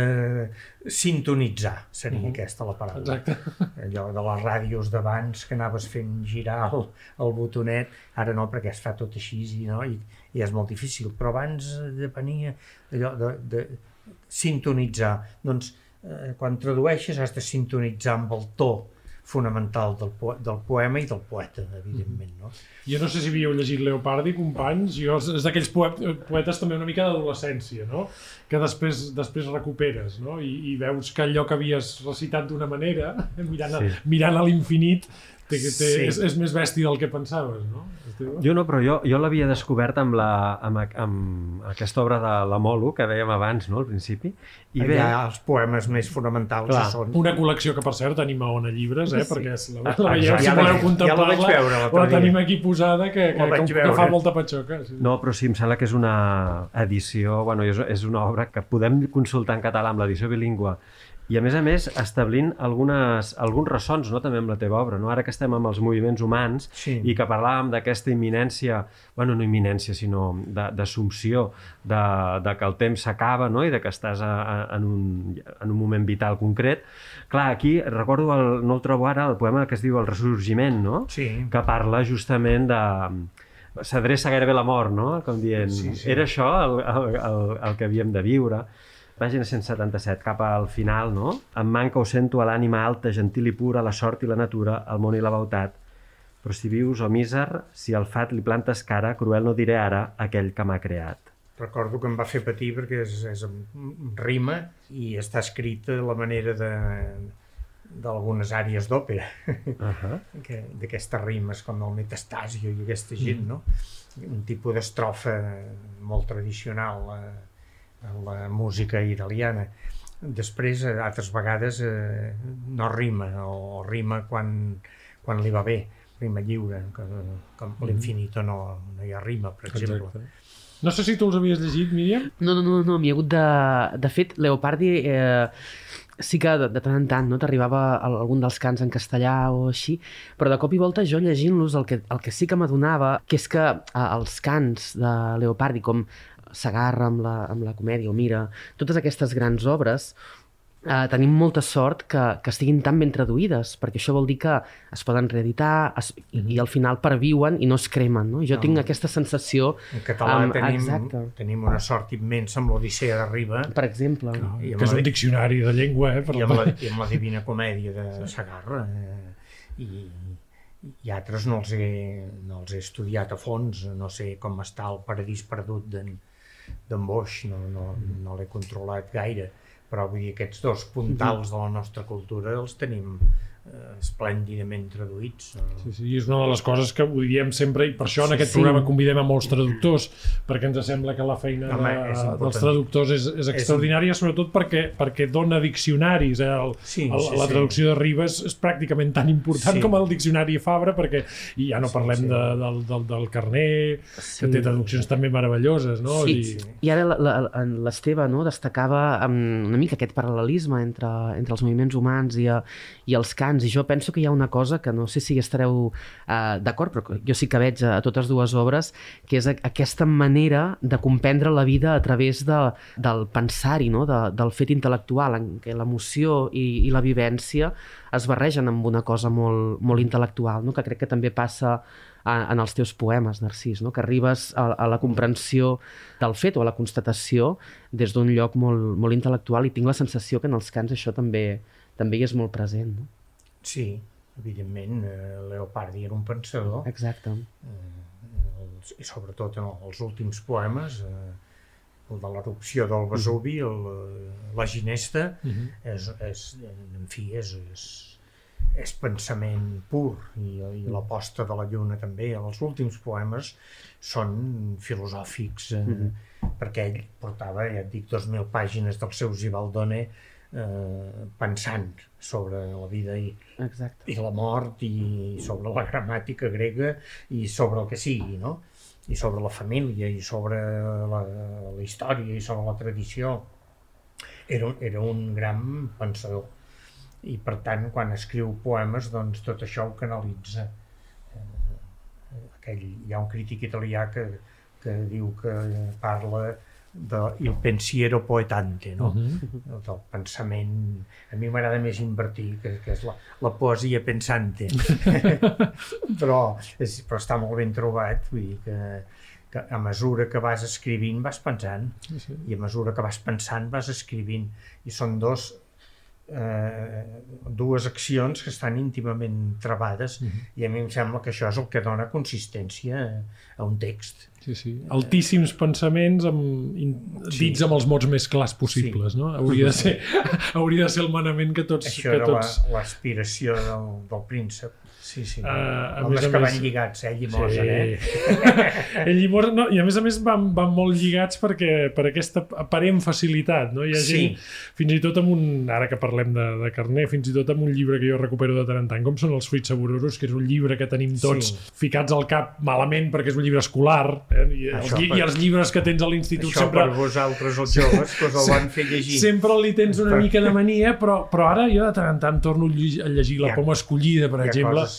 S4: sintonitzar, seria
S1: Mhm.
S4: aquesta la paraula.
S1: Exacte.
S4: Allò de les ràdios d'abans que anaves fent girar el, el botonet, ara no, perquè es fa tot així i, no, i, i és molt difícil, però abans depenia allò de, de sintonitzar. Doncs eh, quan tradueixes has de sintonitzar amb el to fonamental del, po del poema i del poeta, evidentment. No?
S1: Jo no sé si havíeu llegit Leopardi, companys, jo és d'aquells poet, poetes també una mica d'adolescència, no? que després després recuperes no? I, i veus que allò que havies recitat d'una manera, mirant, a,
S2: Sí.
S1: mirant a l'infinit, té, té,
S4: Sí.
S1: és, és més bèstia del que pensaves, no?
S2: Jo no, però jo, jo l'havia descobert amb, la, amb, amb aquesta obra de la Molo, que dèiem abans, no?, al principi. I bé,
S4: Allà els poemes més fonamentals
S2: Clar.
S4: són...
S1: Una col·lecció que, per cert, tenim a Ona Llibres, eh?
S2: Sí.
S1: perquè és la,
S2: Ah,
S1: la veieu, si
S2: Ja la
S1: voleu
S4: ja la vaig
S1: contemplar-la,
S4: veure
S1: la
S4: dia.
S1: tenim aquí posada, que, que,
S4: La
S1: que, que fa molta patxoca. Sí.
S2: no, però sí, em sembla que és una edició, bueno, és, és una obra que podem consultar en català amb l'edició bilingüe i a més a més establint algunes, alguns ressons no, també amb la teva obra. No? Ara que estem amb els moviments humans
S4: Sí.
S2: i que parlàvem d'aquesta imminència, bueno, no imminència, sinó de- d'assumpció de, de que el temps s'acaba no? i de que estàs a, a, en, un, en un moment vital concret. Clar, aquí recordo, el, no el trobo ara, el poema que es diu El ressorgiment, no?
S4: Sí.
S2: que parla justament de s'adreça gairebé a la mort, no? Com dient,
S4: Sí, sí.
S2: era això el, el, el, el que havíem de viure. Pàgina 177, cap al final, no? Em manca o sento a l'ànima alta, gentil i pura, la sort i la natura, el món i la bautat. Però si vius, o míser, si al fat li plantes cara, cruel no diré ara aquell que m'ha creat.
S4: Recordo que em va fer patir perquè és, és rima i està escrit a la manera de d'algunes àrees d'òpera,
S2: Uh -huh.
S4: que- d'aquestes rimes com el metastasio i aquesta gent, no? Un tipus d'estrofa molt tradicional eh, la música italiana. Després, eh, altres vegades, eh, no rima, o rima quan, quan li va bé, rima lliure, que, com l'infinito no, no hi ha rima, per exemple.
S1: Exacte. No sé si tu els havies llegit, Míriam.
S3: No, no, no, no m'hi ha hagut de... De fet, Leopardi eh, sí que de, de tant en tant no, t'arribava al- algun dels cants en castellà o així, però de cop i volta jo llegint-los el, que, el que sí que m'adonava que és que eh, els cants de Leopardi, com Sagarra amb la, amb la comèdia o Mira, totes aquestes grans obres, eh, tenim molta sort que, que estiguin tan ben traduïdes, perquè això vol dir que es poden reeditar es, i, i al final perviuen i no es cremen. No? Jo
S4: No.
S3: tinc aquesta sensació,
S4: En català
S3: Amb-
S4: tenim,
S3: exacte.
S4: tenim una sort immensa amb l'Odissea de Riba
S3: per exemple...
S4: i amb,
S1: Que és
S4: la,
S1: un diccionari de llengua, eh? Per
S4: i amb, la, i amb la Divina Comèdia de Sagarra. Eh, i, I altres no els, he, no els he estudiat a fons, no sé com està el paradís perdut d'en d'en Boix, no, no, no l'he controlat gaire, però vull dir, aquests dos puntals de la nostra cultura els tenim esplèndidament traduïts.
S1: Sí, sí, és una de les coses que ho diem sempre i per això en
S3: Sí,
S1: aquest
S3: sí.
S1: programa convidem a molts traductors perquè ens sembla que la feina
S4: Home,
S1: de,
S4: és
S1: dels traductors és, és extraordinària sobretot perquè, perquè dona diccionaris eh? el,
S4: Sí,
S1: el,
S4: sí,
S1: la
S4: sí.
S1: traducció de Ribes és pràcticament tan important
S4: Sí.
S1: com el diccionari Fabra perquè i ja no
S4: Sí,
S1: parlem
S4: sí.
S1: De, del, del, del Carner
S3: Sí.
S1: que té traduccions també meravelloses no?
S3: Sí,
S1: I,
S4: sí.
S3: I ara la- la- en l'Esteve no, destacava um, una mica aquest paral·lelisme entre, entre els moviments humans i, uh, i els cants, i jo penso que hi ha una cosa que no sé si estareu uh, d'acord, però jo sí que veig a, totes dues obres, que és aquesta manera de comprendre la vida a través de, del pensar-hi, no? de, del fet intel·lectual, en què l'emoció i, i la vivència es barregen amb una cosa molt, molt intel·lectual, no? que crec que també passa a- en els teus poemes, Narcís, no? que arribes a, a la comprensió del fet o a la constatació des d'un lloc molt, molt intel·lectual i tinc la sensació que en els cants això també també hi és molt present. No?
S4: Sí, evidentment, eh, Leopardi era un pensador,
S3: Exacte.
S4: eh, els, i sobretot en els últims poemes, eh, el de l'erupció del Vesuvi, el, eh, la ginesta,
S1: Mhm.
S4: és, és, en fi, és, és, és pensament pur i, i la posta de la lluna també. Els últims poemes són filosòfics eh, mm -hmm. perquè ell portava, ja et dic, 2.000 pàgines del seu Gibaldone eh, pensant sobre la vida i,
S3: Exacte.
S4: i la mort i sobre la gramàtica grega i sobre el que sigui, no? I sobre la família i sobre la, la història i sobre la tradició. Era, era un gran pensador i per tant quan escriu poemes doncs tot això ho canalitza eh, aquell, hi ha un crític italià que, que diu que parla de il pensiero poetante no?
S1: Mhm.
S4: del pensament a mi m'agrada més invertir que, que és la, la poesia pensante però, és, però està molt ben trobat vull dir que, que a mesura que vas escrivint vas pensant
S1: Sí, sí.
S4: i a mesura que vas pensant vas escrivint i són dos eh, dues accions que estan íntimament trebades i a mi em sembla que això és el que dona consistència a un text
S1: Sí, sí. Altíssims pensaments amb, in,
S4: Sí.
S1: dits amb els mots més clars possibles, no? Hauria de ser, hauria de ser el manament que tots...
S4: això
S1: que
S4: era la-
S1: tots...
S4: l'aspiració del, del príncep sí, sí.
S1: Ah, a
S4: homes
S1: més a
S4: que
S1: més-
S4: van lligats, eh, Llimosa, eh?
S1: el Llimós, no, I a més a més van, van molt lligats perquè, per aquesta aparent facilitat. No? Hi ha
S4: Sí.
S1: gent, fins i tot amb un... Ara que parlem de, de carner, fins i tot amb un llibre que jo recupero de tant en tant, com són els fruits saborosos, que és un llibre que tenim tots
S4: Sí.
S1: ficats al cap malament perquè és un llibre escolar. Eh? I, els,
S4: Això per-
S1: I els llibres que tens a l'institut
S4: Això
S1: sempre...
S4: per vosaltres, els joves, que us el van fer llegir.
S1: Sempre li tens una mica de mania, però, però ara jo de tant en tant torno a llegir, La poma escollida, per
S4: hi ha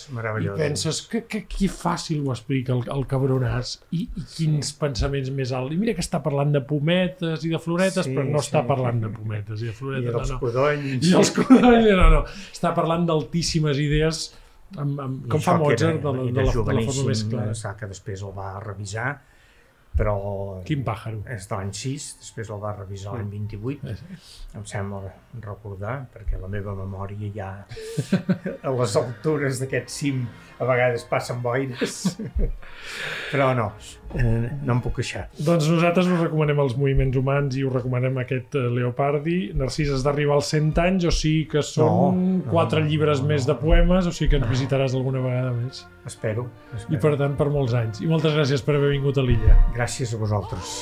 S4: coses
S1: i penses que, que, que fàcil ho explica el, el cabronàs i, i quins pensaments més alts. I mira que està parlant de pometes i de floretes,
S4: Sí,
S1: però no està
S4: sí.
S1: parlant de pometes i de
S4: I
S1: floretes.
S4: dels
S1: no, no.
S4: codonys.
S1: I els codonys, no, no. Està parlant d'altíssimes idees amb, amb,
S4: I
S1: com fa Mozart, de,
S4: era-
S1: la,
S4: era
S1: de, la, de la forma més clara.
S4: Clar, que després el va revisar, però
S1: Quin pàjaro.
S4: és de l'any 6, després el va revisar l'any 28, em sembla recordar, perquè la meva memòria ja a les altures d'aquest cim a vegades passen boires, però no, eh, no em puc queixar.
S1: Doncs nosaltres us recomanem els moviments humans i us recomanem aquest eh, Leopardi. Narcís has d'arribar als 100 anys, o sigui que són
S4: No, no,
S1: quatre
S4: no,
S1: llibres
S4: no,
S1: més
S4: no.
S1: de poemes, o sigui que ens visitaràs alguna vegada més.
S4: Espero,
S1: I
S4: espero.
S1: per tant, per molts anys. I moltes gràcies per haver vingut a l'illa.
S4: Gràcies a vosaltres.